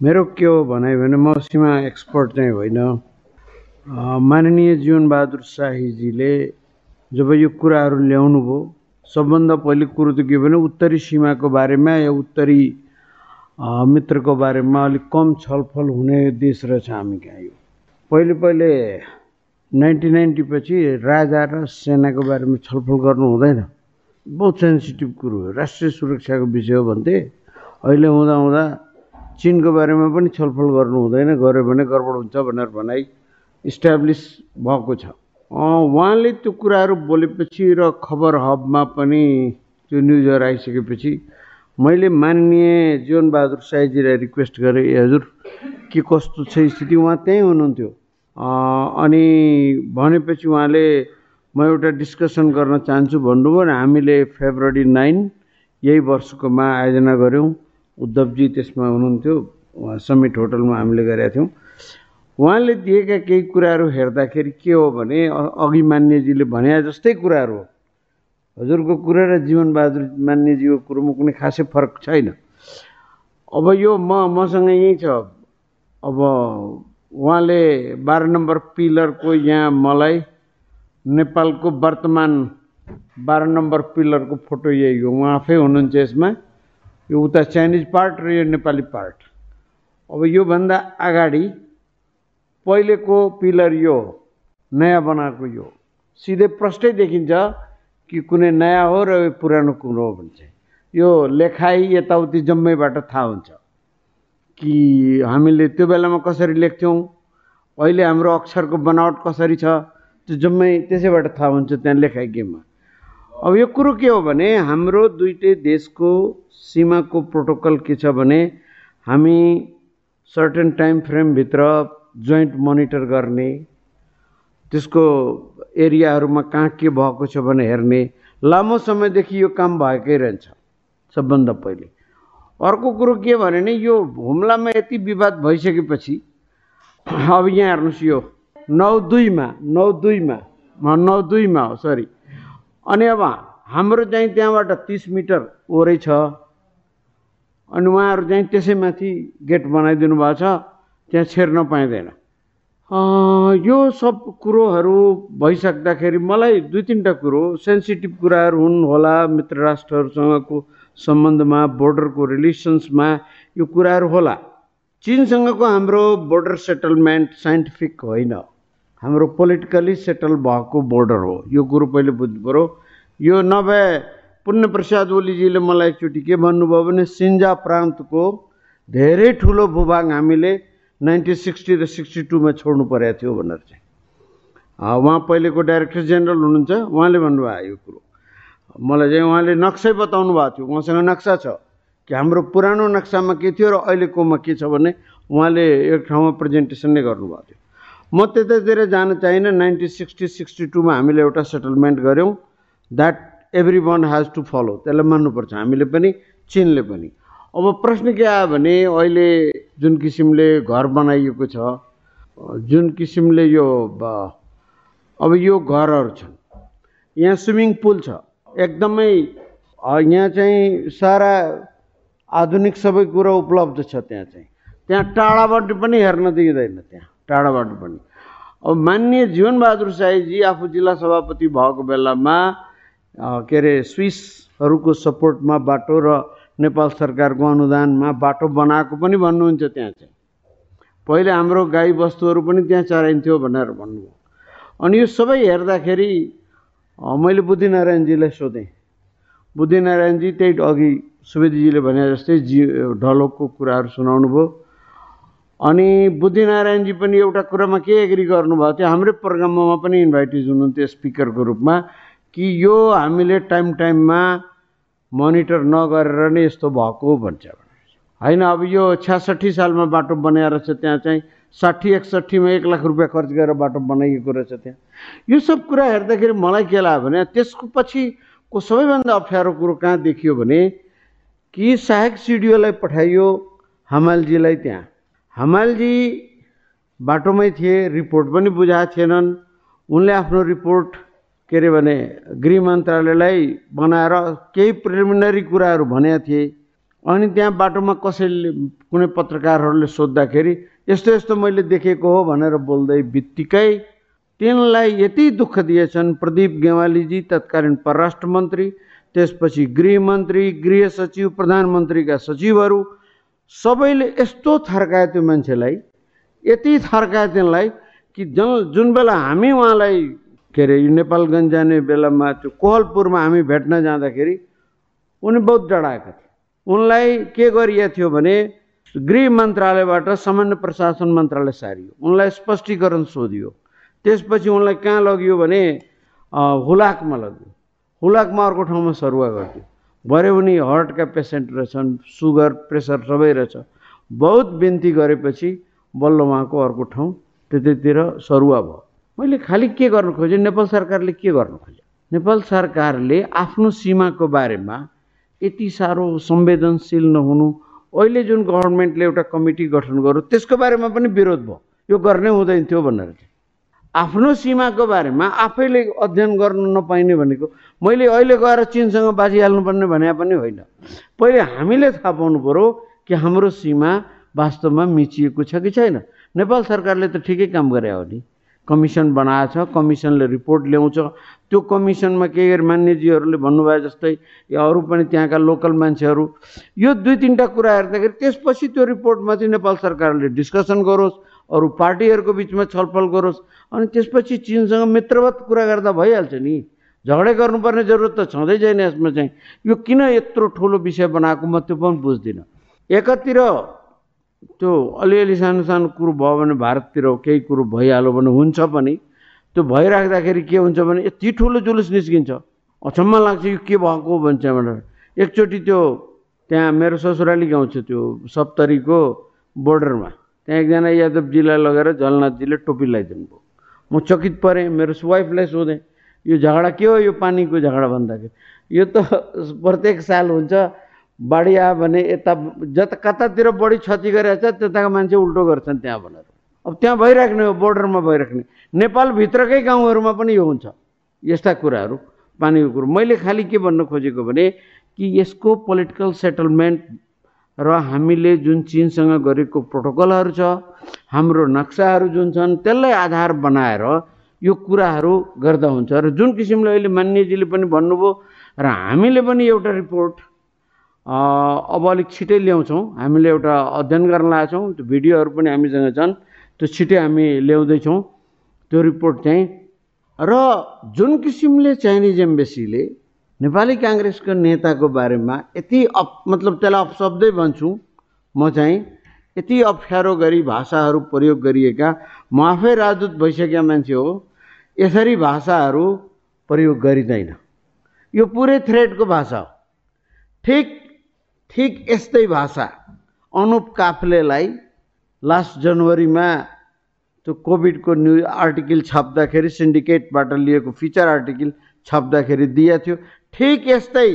मेरो के हो भने भने म सीमा एक्सपर्ट चाहिँ होइन। माननीय जीवनबहादुर शाहीजीले जब यो कुराहरू ल्याउनु भयो सबभन्दा पहिले कुरो त के भने उत्तरी सीमाको बारेमा या उत्तरी मित्रको बारेमा अलिक कम छलफल हुने देश रहेछ हामी कहाँ यो। पहिले पहिले नाइन्टिन नाइन्टी पछि राजा र सेनाको बारेमा छलफल गर्नु हुँदैन। बहुत सेन्सिटिभ कुरो हो। राष्ट्रिय सुरक्षाको विषय हो भन्थे। अहिले हुँदा हुँदा चिनको बारेमा पनि छलफल गर्नु हुँदैन गऱ्यो भने गडबड हुन्छ भनेर भनाइ इस्टाब्लिस भएको छ। उहाँले त्यो कुराहरू बोलेपछि र खबर हबमा पनि त्यो न्युजहरू आइसकेपछि मैले माननीय जीवनबहादुर साईजीलाई रिक्वेस्ट गरेँ "ए हजुर के कस्तो छ स्थिति? उहाँ त्यहीँ हुनुहुन्थ्यो। अनि भनेपछि उहाँले म एउटा डिस्कसन गर्न चाहन्छु भन्नुभयो र हामीले फेब्रुअरी नाइन यही वर्षकोमा आयोजना गऱ्यौँ। उद्धवजी त्यसमा हुनुहुन्थ्यो। समिट होटलमा हामीले गरेका थियौँ। उहाँले दिएका केही कुराहरू हेर्दाखेरि के हो भने अघि मान्यजीले भने जस्तै कुराहरू हो। हजुरको कुरा र जीवनबहादुर मान्यजीको कुरोमा कुनै खासै फरक छैन। अब यो म मसँग यहीँ छ। अब उहाँले बाह्र नम्बर पिलरको यहाँ मलाई नेपालको वर्तमान बाह्र नम्बर पिलरको फोटो यही हो। उहाँ आफै हुनुहुन्छ यसमा। यो उता चाइनिज पार्ट र यो नेपाली पार्ट अब योभन्दा अगाडि पहिलेको पिलर यो हो, नयाँ बनाएको यो सिधै प्रष्टै देखिन्छ कि कुनै नयाँ हो र पुरानो कुरो हो भने यो लेखाइ यताउति जम्मैबाट थाहा हुन्छ कि हामीले त्यो बेलामा कसरी लेख्थ्यौँ अहिले हाम्रो अक्षरको बनावट कसरी छ त्यो जम्मै त्यसैबाट थाहा हुन्छ त्यहाँ लेखाइ गेममा। अब यो कुरो के हो भने हाम्रो दुइटै देशको सीमाको प्रोटोकल के छ भने हामी सर्टेन टाइम फ्रेमभित्र जोइन्ट मोनिटर गर्ने त्यसको एरियाहरूमा कहाँ के भएको छ भने हेर्ने लामो समयदेखि यो काम भएकै रहन्छ सबभन्दा पहिले। अर्को कुरो के भने नि यो हुम्लामा यति विवाद भइसकेपछि अब यहाँ हेर्नुहोस् यो नौ दुईमा नौ दुईमा नौ दुईमा हो सरी। अनि अब हाम्रो चाहिँ त्यहाँबाट तिस मिटर वरै छ। अनि उहाँहरू चाहिँ त्यसैमाथि गेट बनाइदिनु भएको छ। त्यहाँ छेर्न पाइँदैन। यो सब कुरोहरू भइसक्दाखेरि मलाई दुई तिनवटा कुरो सेन्सिटिभ कुराहरू हुन् होला मित्र राष्ट्रहरूसँगको सम्बन्धमा बोर्डरको रिलेसन्समा यो कुराहरू होला। चिनसँगको हाम्रो बोर्डर सेटलमेन्ट साइन्टिफिक होइन। हाम्रो पोलिटिकली सेटल भएको बोर्डर हो। यो कुरो पहिले बुझ्नु पऱ्यो। यो नभए पुण्य प्रसाद ओलीजीले मलाई एकचोटि के भन्नुभयो भने सिन्जा प्रान्तको धेरै ठुलो भूभाग हामीले नाइन्टिन सिक्सटी र सिक्सटी टूमा छोड्नु परेको थियो भनेर चाहिँ। उहाँ पहिलेको डाइरेक्टर जेनरल हुनुहुन्छ। उहाँले भन्नुभयो यो कुरो। मलाई चाहिँ उहाँले नक्सै बताउनु भएको थियो। उहाँसँग नक्सा छ कि हाम्रो पुरानो नक्सामा के थियो र अहिलेकोमा के छ भने उहाँले एक ठाउँमा प्रेजेन्टेसन नै गर्नुभएको थियो। म त्यतातिर जान चाहिनँ नाइन्टिन सिक्सटी सिक्सटी टूमा हामीले एउटा सेटलमेन्ट गऱ्यौँ। That everyone has to follow त्यसलाई मान्नुपर्छ। हामीले पनि चिनले पनि। अब प्रश्न के आयो भने अहिले जुन किसिमले घर बनाइएको छ जुन किसिमले यो अब यो घरहरू छन् यहाँ स्विमिङ पुल छ। एकदमै यहाँ चाहिँ सारा आधुनिक सबै कुरो उपलब्ध छ त्यहाँ चाहिँ। त्यहाँ टाढाबाट पनि हेर्न दिँदैन त्यहाँ। टाढाबाट पनि। अब मान्य जीवनबहादुर साईजी आफू जिल्ला सभापति भएको बेलामा के अरे स्विसहरूको सपोर्टमा बाटो र नेपाल सरकारको अनुदानमा बाटो बनाएको पनि भन्नुहुन्छ त्यहाँ चाहिँ। पहिले हाम्रो गाई बस्तुहरू पनि त्यहाँ चराइन्थ्यो भनेर भन्नुभयो। अनि यो सबै हेर्दाखेरि मैले बुद्धिनारायणजीलाई सोधेँ। बुद्धिनारायणजी त्यही अघि सुवेदीजीले भने जस्तै जी ढलोको कुराहरू सुनाउनु भयो अनि बुद्धिनारायणजी पनि एउटा कुरामा के एग्री गर्नुभएको थियो हाम्रै प्रोग्राममा पनि इन्भाइटिज हुनुहुन्थ्यो स्पिकरको रूपमा कि यो हामीले टाइम टाइममा मोनिटर नगरेर नै यस्तो भएको भन्छ होइन अब यो छ्यासठी सालमा बाटो बनाएर छ त्यहाँ चाहिँ साठी एकसट्ठीमा एक लाख रुपियाँ खर्च गरेर बाटो बनाइएको रहेछ त्यहाँ। यो सब कुरा हेर्दाखेरि मलाई के लाग्यो भने त्यसको पछिको सबैभन्दा अप्ठ्यारो कुरो कहाँ देखियो भने कि सहायक सिडिओलाई पठाइयो हमालजीलाई त्यहाँ। हमालजी बाटोमै थिए रिपोर्ट पनि बुझाएको थिएनन् उनले आफ्नो रिपोर्ट के अरे भने गृह मन्त्रालयलाई बनाएर केही प्रिलिमिनरी कुराहरू भनेका थिए। अनि त्यहाँ बाटोमा कसैले कुनै पत्रकारहरूले सोद्धाखेरि यस्तो यस्तो मैले देखेको हो भनेर बोल्दै बित्तिकै तिनलाई यति दुःख दिएछन्। प्रदीप गेवालीजी तत्कालीन परराष्ट्र मन्त्री त्यसपछि गृहमन्त्री गृह सचिव प्रधानमन्त्रीका सचिवहरू सबैले यस्तो थर्कायो त्यो मान्छेलाई यति थर्कायो तिनलाई कि जन जुन बेला हामी उहाँलाई के अरे नेपालगञ्ज जाने बेलामा त्यो कोहलपुरमा हामी भेट्न जाँदाखेरि उनी बहुत डराएका थिए। उनलाई के गरिएको थियो भने गृह मन्त्रालयबाट सामान्य प्रशासन मन्त्रालय सारियो। उनलाई स्पष्टीकरण सोधियो। त्यसपछि उनलाई कहाँ लगियो भने हुलाकमा लग्यो। हुलाकमा अर्को ठाउँमा सरुवा गरिदियो। भरे उनी हार्टका पेसेन्ट रहेछन् सुगर प्रेसर सबै रहेछ। बहुत बिन्ती गरेपछि बल्ल उहाँको अर्को ठाउँ त्यतैतिर सरुवा भयो। मैले खालि के गर्नु खोजेँ? नेपाल सरकारले के गर्नु खोज्यो नेपाल सरकारले आफ्नो सीमाको बारेमा यति साह्रो संवेदनशील नहुनु। अहिले जुन गभर्मेन्टले एउटा कमिटी गठन गर्यो त्यसको बारेमा पनि विरोध भयो। यो गर्नै हुँदैन थियो भनेर चाहिँ। आफ्नो सीमाको बारेमा आफैले अध्ययन गर्नु नपाइने भनेको मैले अहिले गएर चिनसँग बाजिहाल्नुपर्ने भने पनि होइन। पहिले हामीले थाहा पाउनु पऱ्यो कि हाम्रो सीमा वास्तवमा मिचिएको छ कि छैन। नेपाल सरकारले त ठिकै काम गरे हो नि। कमिसन बनाएछ कमिसनले रिपोर्ट ल्याउँछ। त्यो कमिसनमा के गरे मान्यजीहरूले भन्नुभयो जस्तै अरू पनि त्यहाँका लोकल मान्छेहरू। यो दुई तिनवटा कुरा हेर्दाखेरि त्यसपछि त्यो रिपोर्टमा चाहिँ नेपाल सरकारले डिस्कसन गरोस्। अरू पार्टीहरूको बिचमा छलफल गरोस्। अनि त्यसपछि चिनसँग मित्रवत कुरा गर्दा भइहाल्छ नि। झगडै गर्नुपर्ने जरुरत त छँदै छैन यसमा चाहिँ। यो किन यत्रो ठुलो विषय बनाएको म त्यो पनि बुझ्दिनँ। एकातिर त्यो अलिअलि सानो सानो कुरो भयो भने भारततिर केही कुरो भइहाल्यो भने हुन्छ पनि। त्यो भइराख्दाखेरि के हुन्छ भने यति ठुलो जुलुस निस्किन्छ। अचम्म लाग्छ यो के भएको भन्छ भनेर। एकचोटि त्यो त्यहाँ मेरो ससुराली गाउँ छ त्यो सप्तरीको बोर्डरमा। त्यहाँ एकजना यादवजीलाई लगेर झलनाथजीले टोपी लगाइदिनु भयो म चकित परेँ मेरो वाइफलाई सोधेँ यो झगडा के हो यो पानीको झगडा भन्दाखेरि। यो त प्रत्येक साल हुन्छ बाढी आयो भने यता जता कतातिर बढी क्षति गरेको छ त्यताको मान्छे उल्टो गर्छन् त्यहाँ भनेर। अब त्यहाँ भइराख्ने हो बोर्डरमा भइराख्ने। नेपालभित्रकै गाउँहरूमा पनि यो हुन्छ। यस्ता कुराहरू पानीको कुरो। मैले खालि के भन्न खोजेको भने कि यसको पोलिटिकल सेटलमेन्ट र हामीले जुन चिनसँग गरेको प्रोटोकलहरू छ हाम्रो नक्साहरू जुन छन् त्यसलाई आधार बनाएर यो कुराहरू गर्दा हुन्छ। र जुन किसिमले अहिले मान्यजीले पनि भन्नुभयो र हामीले पनि एउटा रिपोर्ट अब अलिक छिटै ल्याउँछौँ। हामीले एउटा अध्ययन गर्न छौँ त्यो भिडियोहरू पनि हामीसँग छन्। त्यो छिटै हामी ल्याउँदैछौँ। त्यो रिपोर्ट चाहिँ र जुन किसिमले चाइनिज एम्बेसीले नेपाली काङ्ग्रेसको नेताको बारेमा यति अप मतलब त्यसलाई अपशब्दै भन्छु म चाहिँ यति अप्ठ्यारो गरी भाषाहरू प्रयोग गरिएका म आफै राजदूत भइसकेका मान्छे हो यसरी भाषाहरू प्रयोग गरिँदैन। यो पुरै थ्रेडको भाषा हो। ठिक ठिक यस्तै भाषा अनुप काफ्लेलाई लास्ट जनवरीमा त्यो कोभिडको न्युज आर्टिकल छाप्दाखेरि सिन्डिकेटबाट लिएको फिचर आर्टिकल छाप्दाखेरि दिएको थियो। ठिक यस्तै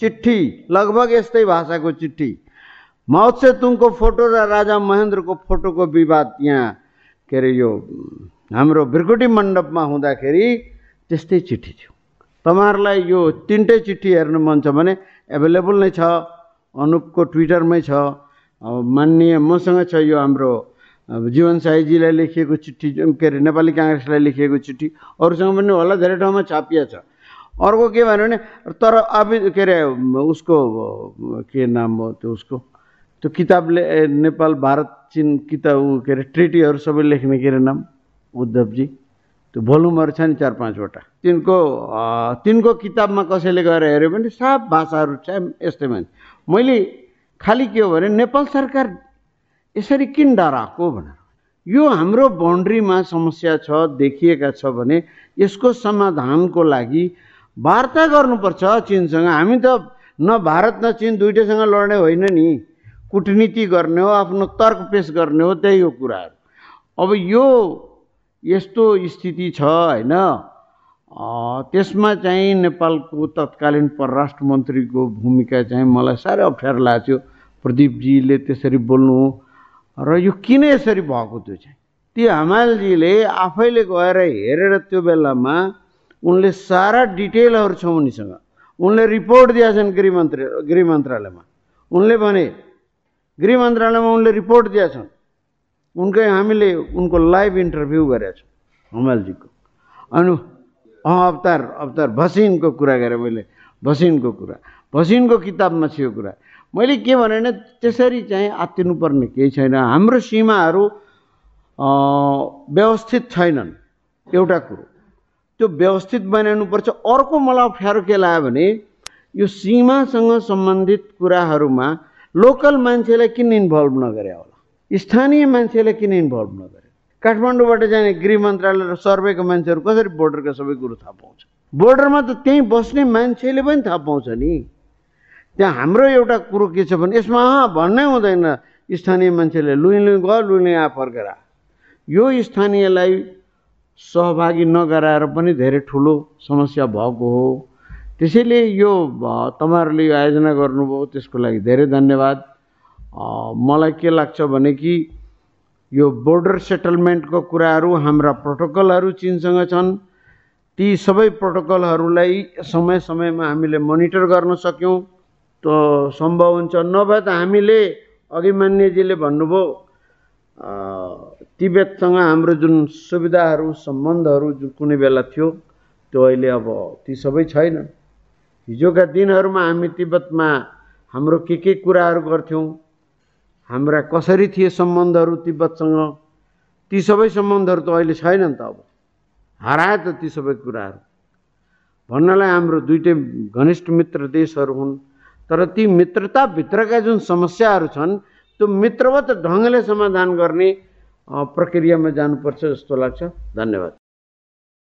चिठी लगभग यस्तै भाषाको चिठी माओत्से तुङको फोटो र राजा महेन्द्रको फोटोको विवाद यहाँ के अरे यो हाम्रो बिरकुटी मण्डपमा हुँदाखेरि त्यस्तै चिठी थियो। तपाईँहरूलाई यो तिनटै चिठी हेर्नु मन छ भने एभाइलेबल नै छ अनुपको ट्विटरमै छ मान्य मसँग छ यो हाम्रो जीवन साईजीलाई लेखिएको चिठी के अरे नेपाली काङ्ग्रेसलाई लेखिएको चिठी अरूसँग पनि होला धेरै ठाउँमा छापिया छ। अर्को के भन्यो भने तर अब के अरे उसको के नाम हो त्यो उसको? त्यो किताबले नेपाल भारत चिन किताब के अरे ट्रिटीहरू सबै लेख्ने के अरे नाम? उद्धवजी। त्यो भोल्युमहरू छ नि चार पाँचवटा। तिनको तिनको किताबमा कसैले गएर हेऱ्यो भने साफ भाषाहरू छ यस्तै मान्छे। मैले खालि के हो भने नेपाल सरकार यसरी किन डराएको भनेर। यो हाम्रो बााउन्ड्रीमा समस्या छ देखिएका छ भने यसको समाधानको लागि वार्ता गर्नुपर्छ चिनसँग। हामी त न भारत न चिन दुइटैसँग लड्ने होइन नि। कुटनीति गर्ने हो आफ्नो तर्क पेस गर्ने हो त्यही हो कुराहरू। अब यो यस्तो स्थिति छ होइन? त्यसमा चाहिँ नेपालको तत्कालीन परराष्ट्र मन्त्रीको भूमिका चाहिँ मलाई साह्रै अप्ठ्यारो लागेको थियो प्रदीपजीले त्यसरी बोल्नु र यो किन यसरी भएको त्यो चाहिँ? त्यो हमालजीले आफैले गएर हेरेर त्यो बेलामा उनले सारा डिटेलहरू छ उनीसँग उनले रिपोर्ट दिएछन् गृह मन्त्री गृह मन्त्रालयमा। उनले भने गृह मन्त्रालयमा उनले रिपोर्ट दिएका छन्। उनकै हामीले उनको लाइभ इन्टरभ्यू गरेका छौँ हमालजीको। अनि अवतार अवतार भसिनको कुरा गरेँ मैले भसिनको कुरा। भसिनको किताबमा थियो कुरा। मैले के भने भने त्यसरी चाहिँ आत्तिनुपर्ने केही छैन। हाम्रो सीमाहरू व्यवस्थित छैनन् एउटा कुरो। त्यो व्यवस्थित बनाउनुपर्छ। अर्को मलाई अप्ठ्यारो के लाग्यो भने यो सीमासँग सम्बन्धित कुराहरूमा लोकल मान्छेलाई किन इन्भल्भ नगरे होला? स्थानीय मान्छेलाई किन इन्भल्भ नगरे? काठमाडौँबाट जाने गृह मन्त्रालय र सर्वेको मान्छेहरू कसरी बोर्डरका सबै कुरो थाहा पाउँछ? बोर्डरमा त त्यहीँ बस्ने मान्छेले पनि थाहा पाउँछ नि। त्यहाँ हाम्रो एउटा कुरो के छ भने यसमा भन्नै हुँदैन। स्थानीय मान्छेले लुइँ लुइँ गयो लुइँ आ फर्केर। यो स्थानीयलाई सहभागी नगराएर पनि धेरै ठुलो समस्या भएको हो। त्यसैले यो तपाईँहरूले यो आयोजना गर्नुभयो त्यसको लागि धेरै धन्यवाद। मलाई के लाग्छ भने कि यो बोर्डर सेटलमेन्टको कुराहरू हाम्रा प्रोटोकलहरू चिनसँग छन्। ती सबै प्रोटोकलहरूलाई समय समयमा हामीले मोनिटर गर्न सक्यौँ। त सम्भव हुन्छ नभए त हामीले अघि मान्यजीले भन्नुभयो तिब्बतसँग हाम्रो जुन सुविधाहरू सम्बन्धहरू जुन कुनै बेला थियो त्यो अहिले अब ती सबै छैन हिजोका दिनहरूमा हामी तिब्बतमा हाम्रो के के कुराहरू गर्थ्यौँ हाम्रा कसरी थिए सम्बन्धहरू तिब्बतसँग ती सबै सम्बन्धहरू त अहिले छैनन् त अब। हराए त ती सबै कुराहरू। भन्नलाई हाम्रो दुइटै घनिष्ठ मित्र देशहरू हुन् तर ती मित्रताभित्रका जुन समस्याहरू छन् त्यो मित्रवत ढङ्गले समाधान गर्ने प्रक्रियामा जानुपर्छ जस्तो लाग्छ। धन्यवाद।